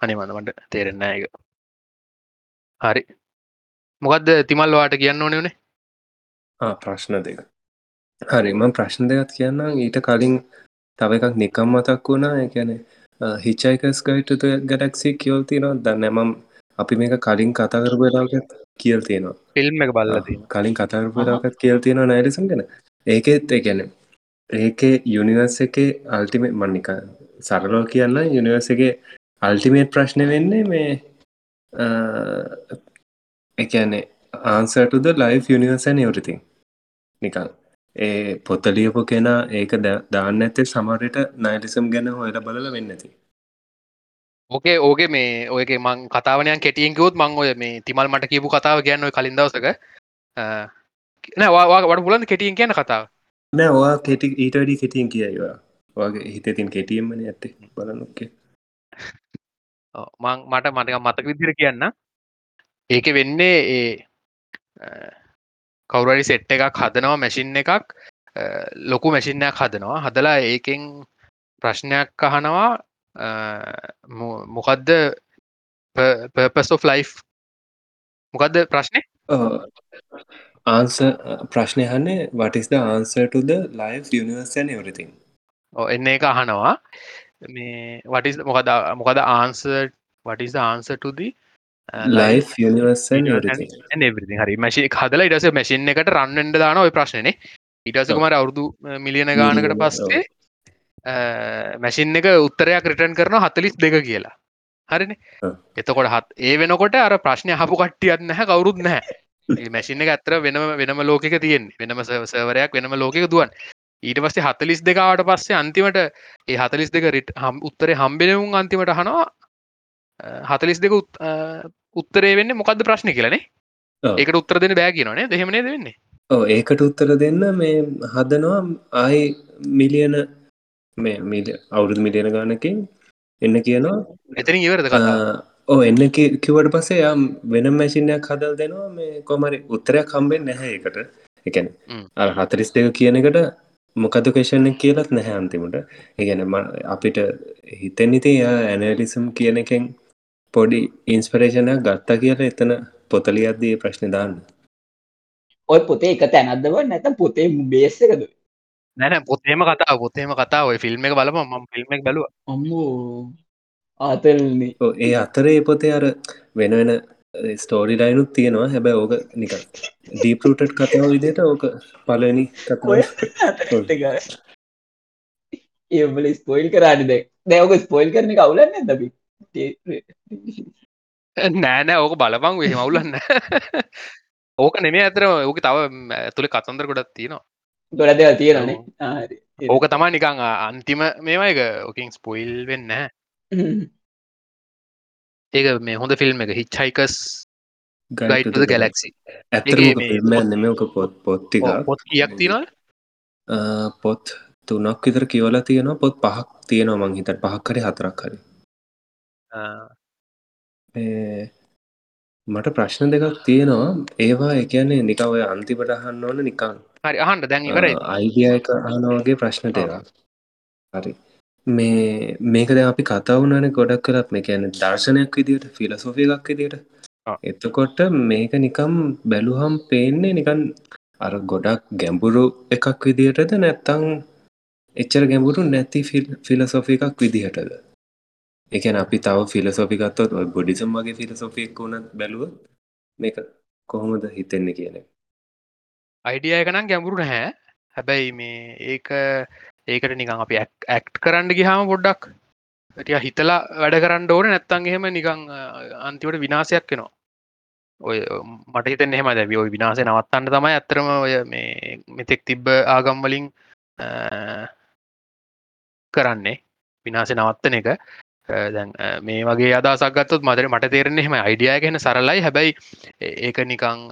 අනිමන්නමට තේරෙන්න එක හරි. මොකක්ද තිමල් වාට කියන්න ඕනනේ ප්‍රශ්න දෙක. හරිම ප්‍රශ්න දෙකත් කියන්න ඊට කලින් තව එකක් නිකම් මතක් වුණා. එකැන හිචයිකස් ගයිට ගැඩක්සි කියල් තියෙනවා. දන්න මම්. අපි මේක කලින් කතා කරපු වෙලාගත් කියල් තියෙනවා. ෆිල්ම් එක බල්ල කලින් කතාරපු වෙලාගත් කියල් තියෙනවා නයිරසම් ගැන ඒකෙත් එකැන ඒකේ යුනිවර්ස එකේ අල්ටිමේ මන්නික සරලෝ කියන්න යුනිවර්ස එකේ අල්ටිමේට් ප්‍රශ්න වෙන්නේ මේ එකනේ ආන්සටුද ලයි් යනිවර්සන් එවරිතින් නිකං ඒ පොත ලියපු කෙනා ඒක දාන්න ඇත්තේ සමරයට නයිලිසම් ගැන හොයල බලල වෙන්නති ඕකේ ඕගේ මේ ඔයගේ මං කතාවනයන් කෙටියෙන්කවොත් මං ඔය මේ තිමල් මට කියපු කතාව කියන්න ඔය කලින් දවසක. නවාවා වට පුලන් කෙටියෙන් කියන කතාව? නෑ වා කෙටි ඊට වැඩි කෙටියෙන් කියයිවා වගේ හිතතින් කෙටියම්මන ඇත්තේ බලනොක්කේ (laughs) මං මට මටක මතක විදිර කියන්න. ඒක වෙන්නේ ඒ කවුරරි සෙට් එකක් හදනවා මැසින් එකක් ලොකු මැසින්නයක් හදනවා. හදලා ඒකෙන් ප්‍රශ්නයක් අහනවා මොකක්ද පර්පස් of ලයි් මොකක්ද ප්‍රශ්නය ආන්ස ප්‍රශ්නය හන්නේ වටිස්ද ආන්සටද ලයි් යනිවර්සන් එවරිතින් එන්න එක අහනවා. මේ වටිස් මොකද මොකද ආන්ස වටිස් ආන්සටුදී ලයි් හරි මශි හදලා ඉටස මැසින් එකට රන්නට දාන ඔය ප්‍රශ්නය ඉටසකුමර අවුරදු මිලියන ගානකට පස්සේ මැසින් එක උත්තරයක් රිටන් කරන හතලිස් දෙක කියලා. හරින? එතකොට හත් ඒ වෙනකොට අර ප්‍රශ්නය හපු කට්ටියත් නැහැ කවුරුත් නැහැ (laughs) මැසින ඇතර වෙනම වෙනම ලෝකක තියෙන් වෙනම සවරයක් වෙනම ලෝකක දුවන් ඊට පස්සේ හතලිස් දෙකාවට පස්සේ අන්තිමට ඒ හතලිස් දෙක රිට් හම් උත්තරේ හම්බෙනවුන් අන්තිමට හනවා හතලිස් දෙක උත්තරේ වෙන්න මොකක්ද ප්‍රශ්න කියලනේ ඒකට උත්තර දෙන බෑ කියනනේ දෙහෙමනේ දෙන්නේ ඕ ඒකට උත්තර දෙන්න මේ හදනවා ආයි මිලියන මේ මිල අවුරුදු මිලියන ගානකින් එන්න කියනවා එතන ඉවරද ඕ එන්න කිවට පසේ යම් වෙනම් මැසිිනයක් හදල් දෙනවා මේ කොමරි උත්තරයක් කම්බෙන් නැහැ එකට එකැන හතරිස් දෙක කියන එකට මොකද කේෂණ කියලත් නැහැ අන්තිමට. ඒගැන අපිට හිතෙන් ඉති ඇනලිසම් කියන එකෙන් පොඩි ඉන්ස්පරේෂණයක් ගත්තා කියලා එතන පොතලියද්දී ප්‍රශ්න දාන්න? ඔය පොතේ එක තැනක්දව නැත පොතේ බේස එකද? නැන පොතේම කතා පොතේම කතා ඔය ෆිල්ම් එක බලම ම ෆිල්ම් එක බලුව. අම්මෝ ආතල්න්නේ ඒ අතරේ පොතේ අර වෙන වෙන ස්ටෝරි ලයිනුත් තියෙනවා. හැබැ ඕක නික දීපරුටට් කතාව විදියට ඕක පලනි ඒබල ස්පොයිල් කරානිද දැවක ස්පොයිල් කරන කවුලන්න දබි නෑනෑ ඕක බලපං වෙහ මවුලන්න ඕක නෙමේ ඇතර ඕක තව ඇතුළේ කතන්දර ගොඩත් තියෙනවා. ගොඩ දෙව තියෙනනේ ඕක තමා නිකං අන්තිම මේවා එක. ඕකින් ස්පොයිල් වෙන්න (laughs) ඒක මේ හොඳ ෆිල්ම් එක හිච්චයිකස් ගයිටද ගැලක්සි ඇතමක පොත් පොත්තික පොත් කියක් තිනවා පොත් තුනක් විතර කියවලා තියෙනවා පොත් පහක් තියෙනවා මං හිතට පහක් කරි හතරක් හරි. මට ප්‍රශ්න දෙකක් තියෙනවා. ඒවා එකන්නේ නික ඔය අන්තිපට අහන්න ඕන නිකං හරි අහන්ට දැන් අයිඩිය එක අහනවාගේ ප්‍රශ්න දෙක හරි මේ මේකද අපි කතාවනන ගොඩක් කරත් මේ කියන දර්ශනයක් විදිට ෆිලසෝෆය එකක් විදිට එතකොට මේක නිකම් බැලුහම් පේන්නේ නිකන් අර ගොඩක් ගැඹුරු එකක් විදිහටද නැත්තං එච්චර ගැඹුරු නැති ෆිලසෝෆි එකක් විදිහටද එකන අපි තව ෆිලසෝෆිකත්තොත් බොඩිසම් වගේ ෆිලසෝෆික් වුණත් බැලුව මේක කොහොමද හිතෙන්නේ කියන අයිඩිය එකනම් ගැඹුරු නැහැ. හැබැයි මේ ඒක ඒකට නිකං අපි ඇක්ට් කරන්න ගිහාම පොඩ්ඩක් ටිය හිතලා වැඩ කරන්න ඕන. නැත්තන් එහෙම නිකං අන්තිවට විනාසයක් වෙනවා. ඔය මට හිතෙන් එහෙම දැවි ඔය විනාසේ නවත්තන්න තමයි ඇත්තරම ඔය මේ මෙතෙක් තිබ්බ ආගම්වලින් කරන්නේ. විනාසේ නවත්තන එක. දැන් මේ වගේ අදසක් ගත්තොත් මදර මට තේරෙන්නේ එහෙම අයිඩිය ගැන සරලයි. හැබැයි ඒක නිකං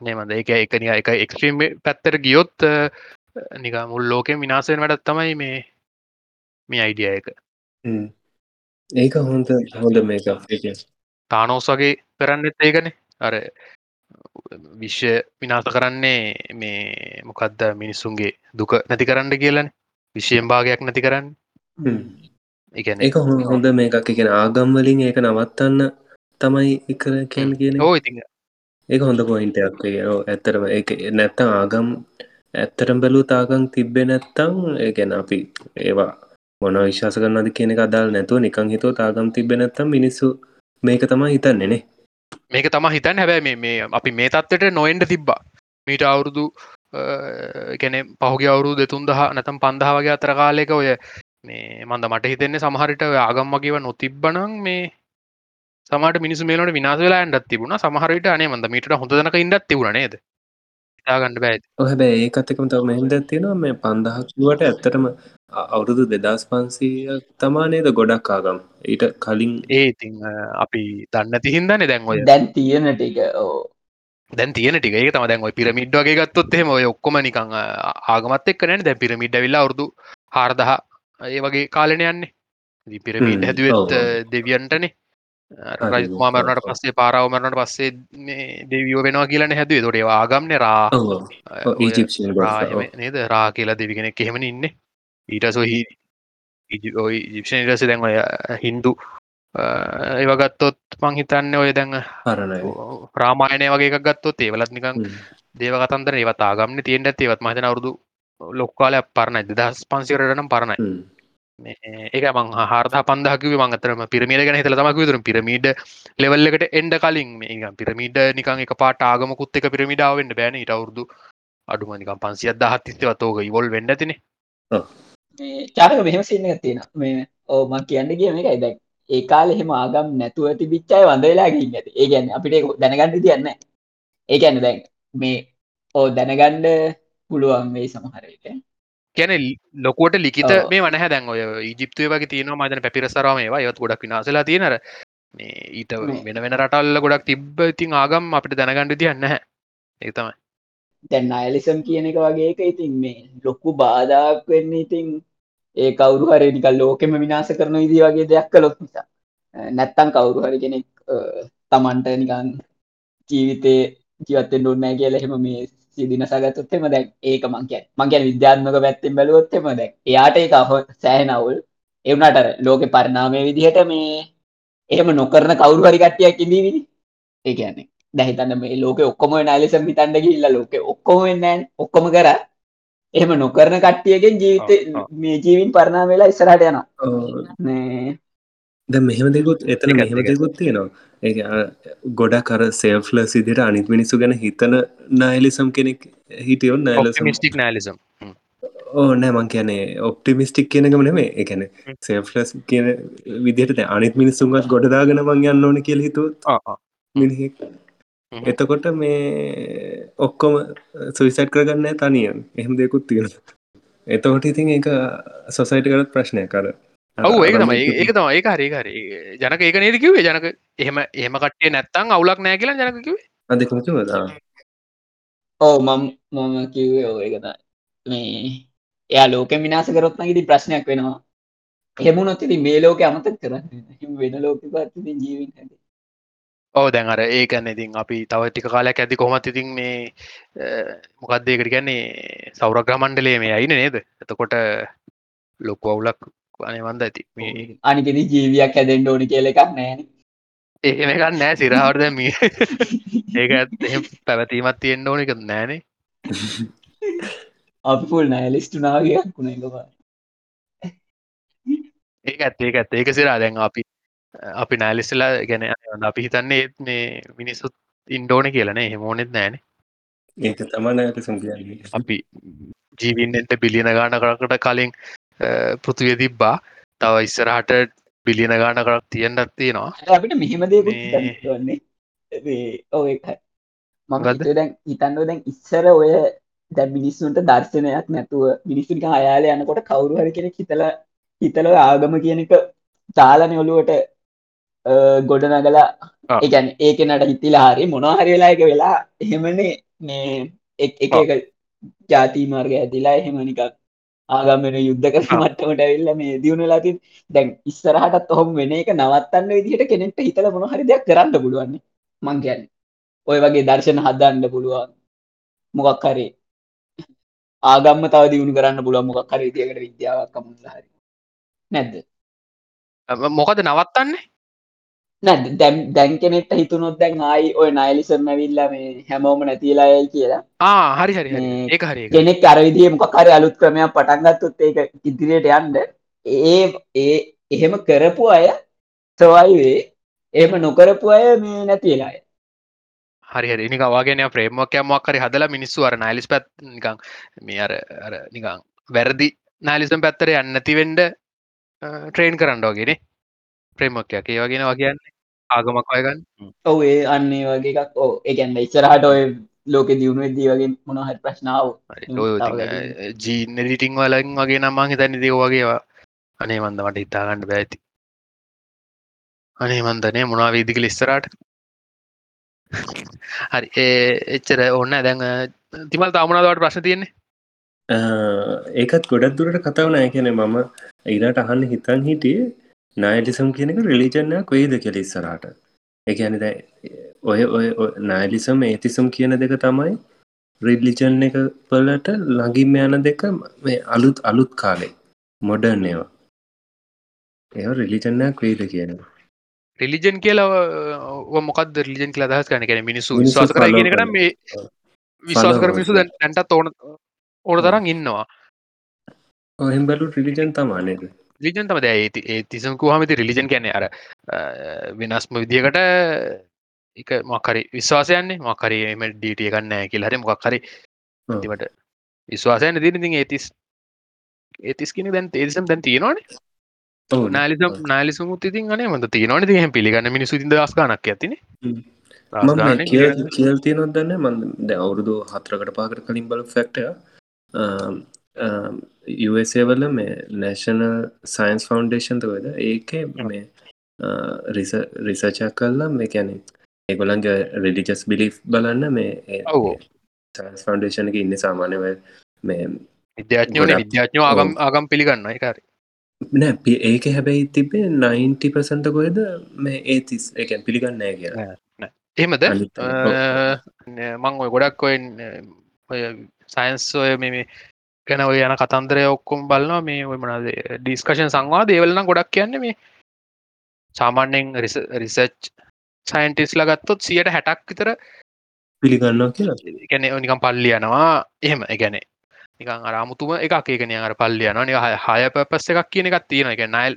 නේමද එක එකනි එක එක්ස්ට්‍රීම් පැත්තර ගියොත් නික මුල් ලෝකෙන් විනාසයෙන් වැඩත් තමයි මේ මේ අයිඩිය එක. ඒක හොඳ හොඳ මේක තානෝස් වගේ කරන්නෙත් ඒකනේ. අර විශ්ව විනාස කරන්නේ මේ මොකක්ද මිනිස්සුන්ගේ දුක නැති කරන්න කියලන. විශ්ෂයෙන් භාගයක් නැති කරන්න. එක හොඳ මේකක්. කියෙන ආගම්වලින් ඒක නවත්තන්න තමයි එකර කැන් කියන ඕ ඉති ඒක හොඳ පොයින්ටයක් ඇත්තරම එක නැත්ත ආගම් ඇත්තරම් බැලූ තාගං තිබ්බෙ නැත්තං ඒගැන අපි ඒවා මොන විශ්වාස කරන්නද කියන අදාල් නැතුව නිකං හිතෝ තාගම් තිබෙ නැත්තම් මිනිස්සු මේක තමා හිතන්නේනේ මේක තම හිතන් හැබැයි මේ අපි මේ තත්වට නොෙන්ඩ තිබ්බා. මීට අවුරුදු ගැන පහුග අවුරු දෙතුන් දහ නැතම් පන්දහ වගේ අතර කාලෙක ඔය මේ මන්ද මට හිතෙන්නේ සමහරිට ආගම් වගේව නොතිබ්බනං මේ සමට මිනිස් මේලට විනාස වෙලා ඇන්ඩත් තිබුණ. සමහරට අනේ මඳ මීට හොඳනක ඉන්නත් තිබුණ නේද? ඉතාගන්න බෑ ඔහැබැ ඒකත්තකම තව මෙහින්ද තියෙනවා මේ පන්දහක්ුවට ඇත්තටම අවුරුදු දෙදස් පන්සීය තමානේද ගොඩක් ආගම්. ඊට කලින් ඒ ඉතිං අපි දන්න තිහින්දන දැන් ඔය. දැන් තියෙන ටික ඕ දැන් තියෙන ටික. ඒක තම දැන් ඔය පිරමිඩ් වගේ ගත්තොත් එහෙම ඔය ඔක්කොම නිකං ආගමත් එක්ක නැන. දැ පිරමිඩ් විල්ලා අවුරදු හාරදහ ඒ වගේ කාලන යන්නේ. පිරමිඩ් හැදුවත් දෙවියන්ටනේ රජතුමා මරණට පස්සේ පාරාව මරණට පස්සේ දෙවියෝ වෙනවා කියලන හැදුවේ. තොට ආගම්න රා. නේද? රා කියලා දෙවිගෙනෙක් එහෙමන ඉන්න. ඊට සොහි ඔයි ජිප්ෂන් රස දැන් ඔය හින්දු ඒවගත්තොත් මං හිතන්න ඔය දැන් ප්‍රාමායනය වගේ ගත්තොත් ඒවලත් නිකං දේව කතන්දර ඒවත් ආගම්න තියෙන්ට ඒවත්. මහිතන අවුදු ලොක්කාල පරණයි. දස් පන්සිකරටනම් පරණයි ඒක මං හාර්ද පන්දහකිව මංතරම පිරමිට ගැන හිතල තමක් විතුර පිරමිඩ ලෙවල්ලකට එන්ඩ කලින් මේ පිරමිඩ නිකං එක පාට ආගමකුත් එක පිරමිඩාවෙන්ට බෑන. ඉට අවුරදු අඩුම නිකම් පන්සිය දහත්තිස්ව ඉවොල් වෙන්නතින චාරක මෙහෙම සින්න තියෙන මේ ඕ මං කියන්න කිය මේකයි. දැක් ඒ කාලේ එහෙම ආගම් නැතුව තිබිච්ච අය වඳ වෙලා ගිහින් ඇති. ඒ කියන්නේ අපිට ඒක දැනගන්න විදියක් නැහැ. ඒ කියන්නේ දැන් මේ ඔව් දැනගන්න පුළුවන් වෙයි සමහර කියන ලොකුවට ලිකිත මේ වනහ දැන් ඔය ජිප්තුව වගේ තියන මදන පැපිරසරම ඒවා යොත් ගොඩක් විනාසලා තියෙනර මේ ඊට වෙන වෙන රටල්ල ගොඩක් තිබ්බ ඉතින් ආගම් අපිට දැනගණඩ තියන්න ඒ තමයි. දැන් අයලිසම් කියන එක වගේ එක ඉතින් මේ ලොක්කු බාධාක් වෙන්න ඉතින් ඒ කවුරු හරි නිකන් ලෝකෙම විනාශ කරන විදිහ වගේ දෙයක් කළොත් නිසා නැත්තම් කවුරු හරි කෙනෙක් තමන්ට නිකන් ජීවිතේ ජීවත් වෙන්න ඕනේ නැහැ කියලා එහෙම මේ සිදිනසගත්තොත් එහෙම දැන් ඒක මං කියන්නේ. මං කියන්නේ විද්‍යාත්මක පැත්තෙන් බැලුවොත් එහෙම දැන් එයාට ඒ වුණාට අර ලෝකේ පරිණාමයේ විදිහට මේ එහෙම නොකරන කවුරු හරි කට්ටියක් ඉඳීවිනේ. ඒ කියන්නේ දැන් හිතන්න මේ ලෝකේ ඔක්කොම වෙන ඇලිසම් හිතන්න ගිහිල්ලා ලෝකේ ඔක්කොම නැහැ ඔක්කොම කරා. එහෙම නොකරන කට්ටියගෙන් ජීවිතේ මේ ජීවින් පරිණාම වෙලා ඉස්සරහට යනවා දැන් මෙහෙම දෙකුත් එතන මෙහෙම දෙකුත් තියෙනවා. ඒ ගොඩක් අර සේෆ්ල සිදිට අනිත් මිනිස්සු ගැන හිතන නයිලිසම් කෙනෙක් හිටියොන් මිස්ටික් නෑලිසම් ඕ නෑ මං කියන්නේ ඔප්ටිමිස්ටික් කියනකම නෙමේ එකන සේෆ්ලස් කියන විදිහට අනිත් මිනිස්සුන්ගත් ගොඩදාගෙන මං යන්න ඕන කියල හිතුවත් මිනිහෙක්. එතකොට මේ ඔක්කොම සුවිසට් කරගන්න තනියන්. එහෙම දෙකුත් තියෙන එතකොට ඉතින් එක සොසයිට කරත් ප්‍රශ්නය කර ඔව ඒක තම ඒක තම ඒක හරි හරි. ජනක ඒක නේද කිවේ ජනක එහෙම එහෙම කටේ නැත්තං අවුලක් නෑ කියලා ජනක කිවේ අදකමතුවද ඕ මම් මම කිව්වේ ඕ ඒකත මේ එයා ලෝක විනාස කරොත්න ඉති ප්‍රශ්නයක් වෙනවා. හෙමුණොත් ඉති මේ ලෝක අමතක් කරන්න වෙන ලෝක පත්ති ජීවින් හැද. ඕ දැන් අර ඒකන්න ඉතින් අපි තව ටික කාලයක් ඇති කොමත් ඉතින් මේ මොකක්දේකට කියන්නේ සෞරග්‍ර මණ්ඩලේ මේ අයින නේද? එතකොට ලොකු අවුලක් අනවන්ද ඇති. මේ අනිකෙදි ජීවියක් හැදෙන්ට ඕනි කියල එකක් නෑන එහෙම එකක් නෑ සිරහවර්ද මේ. (laughs) ඒක පැවතීමත් තියෙන්ට ඕන එක නෑනේ අපපුල් නෑලිස්ටුනාගයක් වුණ එකවා ඒක ඇත් ඒක ඇත් ඒක සිරා දැන් අපි අපි නෑලිස්ටලා ගැන අපි හිතන්නේ ඒත් මේ මිනිස්සුත් ඉන්ඩෝන කියලනේ හෙමෝනෙත් නෑනේ ඒක තමන ඇතසම් කියන්නේ. අපි ජීවින්ෙන්ට බිලියන ගාන කරකට කලින් පෘතිවිය තිබ්බා තව ඉස්සරහට බිලියන ගාන කරක් තියෙන්ටත් තියෙනවා අපිට මෙහෙම දේන්නේ ඔය මගද දැන් හිතන්නව දැන් ඉස්සර ඔය දැ මිනිස්සුන්ට දර්ශනයක් නැතුව මිනිස්සුනික අයාල යනකොට කවුරු හරි කෙනෙක් හිතල හිතල ආගම කියන එක තාලන ඔලුවට ගොඩ නගලා එකැන් ඒක නට හිතිලා හරි මොනහරි වෙලා එක වෙලා එහෙමනේ. මේ එක එක ජාති මාර්ග ඇතිලා එහෙමනිකක් ආගමෙන යුද්ධ කර මට්ටමට ඇවිල්ල මේ දියුණු ලාති දැන් ඉස්සරහටත් ඔහොම වෙන එක නවත්තන්න විදිහට කෙනෙක්ට හිතල මොන හරි දෙයක් කරන්න පුළුවන් මං කියන්න. ඔය වගේ දර්ශන හදන්න පුළුවන්. මොකක් හරි ආගම්ම තව දියුණු කරන්න පුළුවන් මොකක් හරි විදියකට විද්‍යාවක් කමුල්ලා හරි. නැද්ද? මොකද නවත්තන්නේ නැ දැම් දැන් කෙනෙට හිතුනොත් දැන් ආයි ඔය නයිලිසම් ඇවිල්ලා මේ හැමෝම නැතිලායයි කියලා. ආ හරි හරි ඒක හරි කෙනෙක් අරවිදිිය මොකක් හරි අලුත් ක්‍රමයක් පටන්ගත්තුත් ඒක ඉදිරියට යන්ඩ ඒ ඒ එහෙම කරපු අය සවයිවේ එහෙම නොකරපු අය මේ නැතිලාය හරි නික වාගෙන ප්‍රේමෝකයක් මොක්කරි හදලා මිනිස්සු අර නයිලිස් පැත් නිකං මේ අර අර නිකං වැරදි නාලිසම් පැත්තර යන්නතිවෙන්ඩ ට්‍රේන් කරන්නඩෝගෙන ප්‍රේමෝකයක් ඒ වගෙන වගේන්න ආගමක් අයගන්න ඔව ඒ අන්නේ වගේ එකක්. ඕ එකන්න ඉස්සරහට ඔය ලෝක දියුණු දී වගේ මොනහට ප්‍රශ්නාව ජීන ලිටිං වලින් වගේ නම්මං හිතන්න දේ වගේවා අනේ මන්ද මට ඉතාගන්න බෑඇති අනේ මන්දනේ මොනා වේදික ලිස්සරට හරි එච්චර ඔන්න දැන් තිමල් තමුණදවට ප්‍රශ්න තියෙන්නේ? ඒකත් ගොඩක් දුරට කතාව නෑ කියනෙ මම ඊරට අහන්න හිතන් හිටියේ නයිලිසම් කියනක රිලිජන්නයක් වෙයිද කෙල ඉස්සරට එකනද ඔය ඔය නයිලිසම් ඒතිසම් කියන දෙක තමයි රිල්ලිජන් එක පලට ලඟිම යන දෙක මේ අලුත් අලුත් කාලේ මොඩර්න් ඒවා. ඒ රිලිජන්නයක් වෙයිද කියනවා රිලිජන් කියලා මොකද රිලිජන් කියලා දහස් කන කෙන මිනිසු විශවාස කර කියනකට මේ විශවාස කර මිනිසු දැන්ටත් ඕන ඕන තරම් ඉන්නවා. ඔහෙම් බලු රිලිජන් තමානේද ලිජන් තම දැ ඒ තිසකු හමති රිලිජන් කියන අර වෙනස්ම විදිකට එක මොක්කරි විශ්වාසයන්නේ මොක්කරීම ඩීටිය කන්න කියල හරි මොක්කරි තිවට විශ්වාසයන දිනති ඒතිස් ඒතිස් කියන දැන් ඒතිසම් දැන් තියෙනවානේ. නාලිසම් නාලිසමුත් ඉතින් අනේ මද තියනවන? දිහ පිළිගන්න මිනිසු ද ස්කානක් ඇතින කියල් තියනොත් දන්න මන් ද අවුරුදු හතරකට පාකට කලින් බල ෆෙක්ටය වල මේ නැශනල් සයින්ස් ෆවන්ඩේෂන්ත වෙද ඒක මේ රිසචක් කල්ලා මේ කැනෙ ඒගොලන්ගේ රෙඩිචස් බිලි බලන්න මේ සයින්ස් ෆවන්ඩේෂන එක ඉන්න සාමානව මේ විද්‍යාඥන විද්‍යාඥෝ ආගම් ආගම් පිළිගන්න එකරි නෑ ඒක හැබැයි තිබේ 90 පසන්ට කොයද මේ ඒතිස් එකැන් පිළිගන්න කිය එහෙමද? මං ඔය ගොඩක් ඔය සයින්ස් ඔය මේ ගැන ඔය යන කතන්දරය ඔක්කොම් බලනවා. මේ ඔය මනද ඩිස්කශන් සංවා දේවලන ගොඩක් කියන්න මේ සාමාන්‍යෙන් රිසච් සයින්ටිස් ලගත්තොත් සියට හැටක් විතර පිළිගන්න ගැන නිකම් පල්ලියනවා එහෙම ගැනේ නිකන් අරාමුතුම එකක්. ඒකන අර පල්ලියන නික හය පපස් එකක් කියන එකක් තියෙන එක නයිල්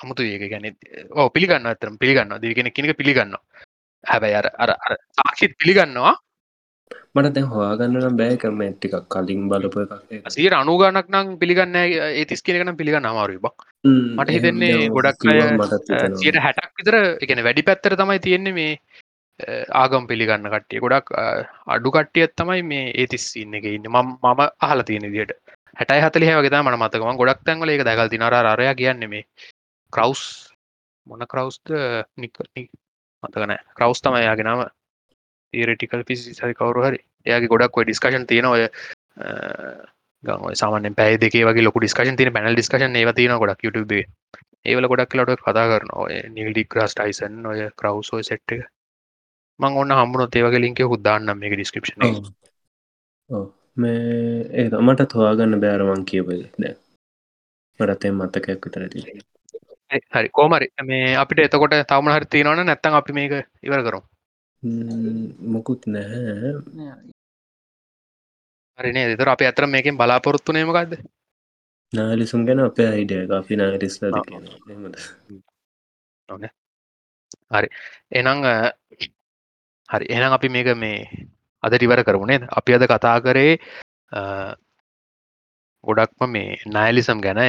අමුතු ඒක. ගැන ඕ පිළිගන්න අතරම් පිළිගන්න දගෙන කෙනෙක පිළිගන්න හැබැයි අර අර සාක්ෂිත් පිළිගන්නවා මට දැ හවාගන්නනම් බෑකම ටිකක් කලින් බලප එකක්. සිය අනුගනක් නම් පිළිගන්න ඒතිස් කියනකන පිළිගන්න අමාරු බක් මට හිතන්නේ ගොඩක් සියට හැටක් විතර එකන වැඩි පැත්තර තමයි තියෙන්නේ මේ ආගම් පිළිගන්න කට්ටිය. ගොඩක් අඩු කට්ටියත් තමයි මේ ඒතිස් ඉන්න එක ඉන්න. ම මම අහල තියෙන දිට හැටයි හතලි හැවගේ මන මතකම ගොඩක් තැන්වල එක දැකල් තිනර අරය කියන්න මේ කරවස් මොන කරවස්ද නික මතකන කරවස් තම යාගෙනම තීරටිකල් පිසි සරි කවරු හරි එයාගේ ගොඩක් ඔය ඩිස්කශන් තියෙන ඔය සාමන පැ දෙක වගේ ලොක ඩිස්කශන් තින පැනල් ඩිස්කශන් ඒව තියෙන ගොඩක් යුටබේ ඒවල ගොඩක් ලට කතා කරන ඔය නිල්ඩි ක්‍රස් ටයිසන් ඔය කරවස් සෙට්ට එක. මං ඔන්න හම්බුණොත් ඒවගේ ලින්ක හුදාන්නම් මේ ඩිස්ක්‍රපෂන මේ ඒ මට තවාගන්න බෑරමං කියවල ද මටතේ මත්තකයක් විතරති හරි. කෝමරි මේ අපිට එතකොට තවම හරි තියෙනවන නැත්තන් අපි මේක ඉවර කරු මොකුත් නැහැ. හරිනේ දෙතර අප අතර මේකින් බලාපොරොත්තු නේමකක්ද නාලිසුම් ගැන අපේ අයිඩිය අපි නාරිස්ල හරි. එනං හරි. එනම් අපි මේක මේ අද ටිවර කරමුණේ අපි අද කතා කරේ ගොඩක්ම මේ නෑලිසම් ගැන.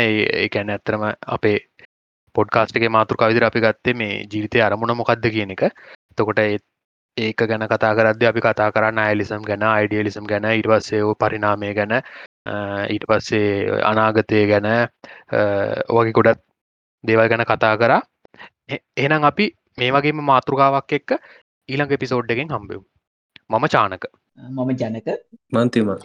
ඒකැන ඇත්තරම අපේ පොඩ්කාස්ටගේ මාතෘ කවිදිර අපි ගත්තේ මේ ජීවිතය අරමුණ මොකක්ද කියන එක. තකොට ඒක ගැන කතා කරද අපි කතා කරන්න අයිලිසම් ගැන අයිඩියලිසම් ගැන ඉටවස්සයෝ පරිනාමය ගැන ඊට පස්සේ අනාගතය ගැන වගේ ගොඩත් දේවල් ගැන කතා කරා. එහෙනම් අපි මේ වගේම මාතෘකාවක් එක්ක ඊළඟ එපිසෝඩ්ඩගෙන් හම්බෙව් මම චානක. මම ජනක. මන්තිම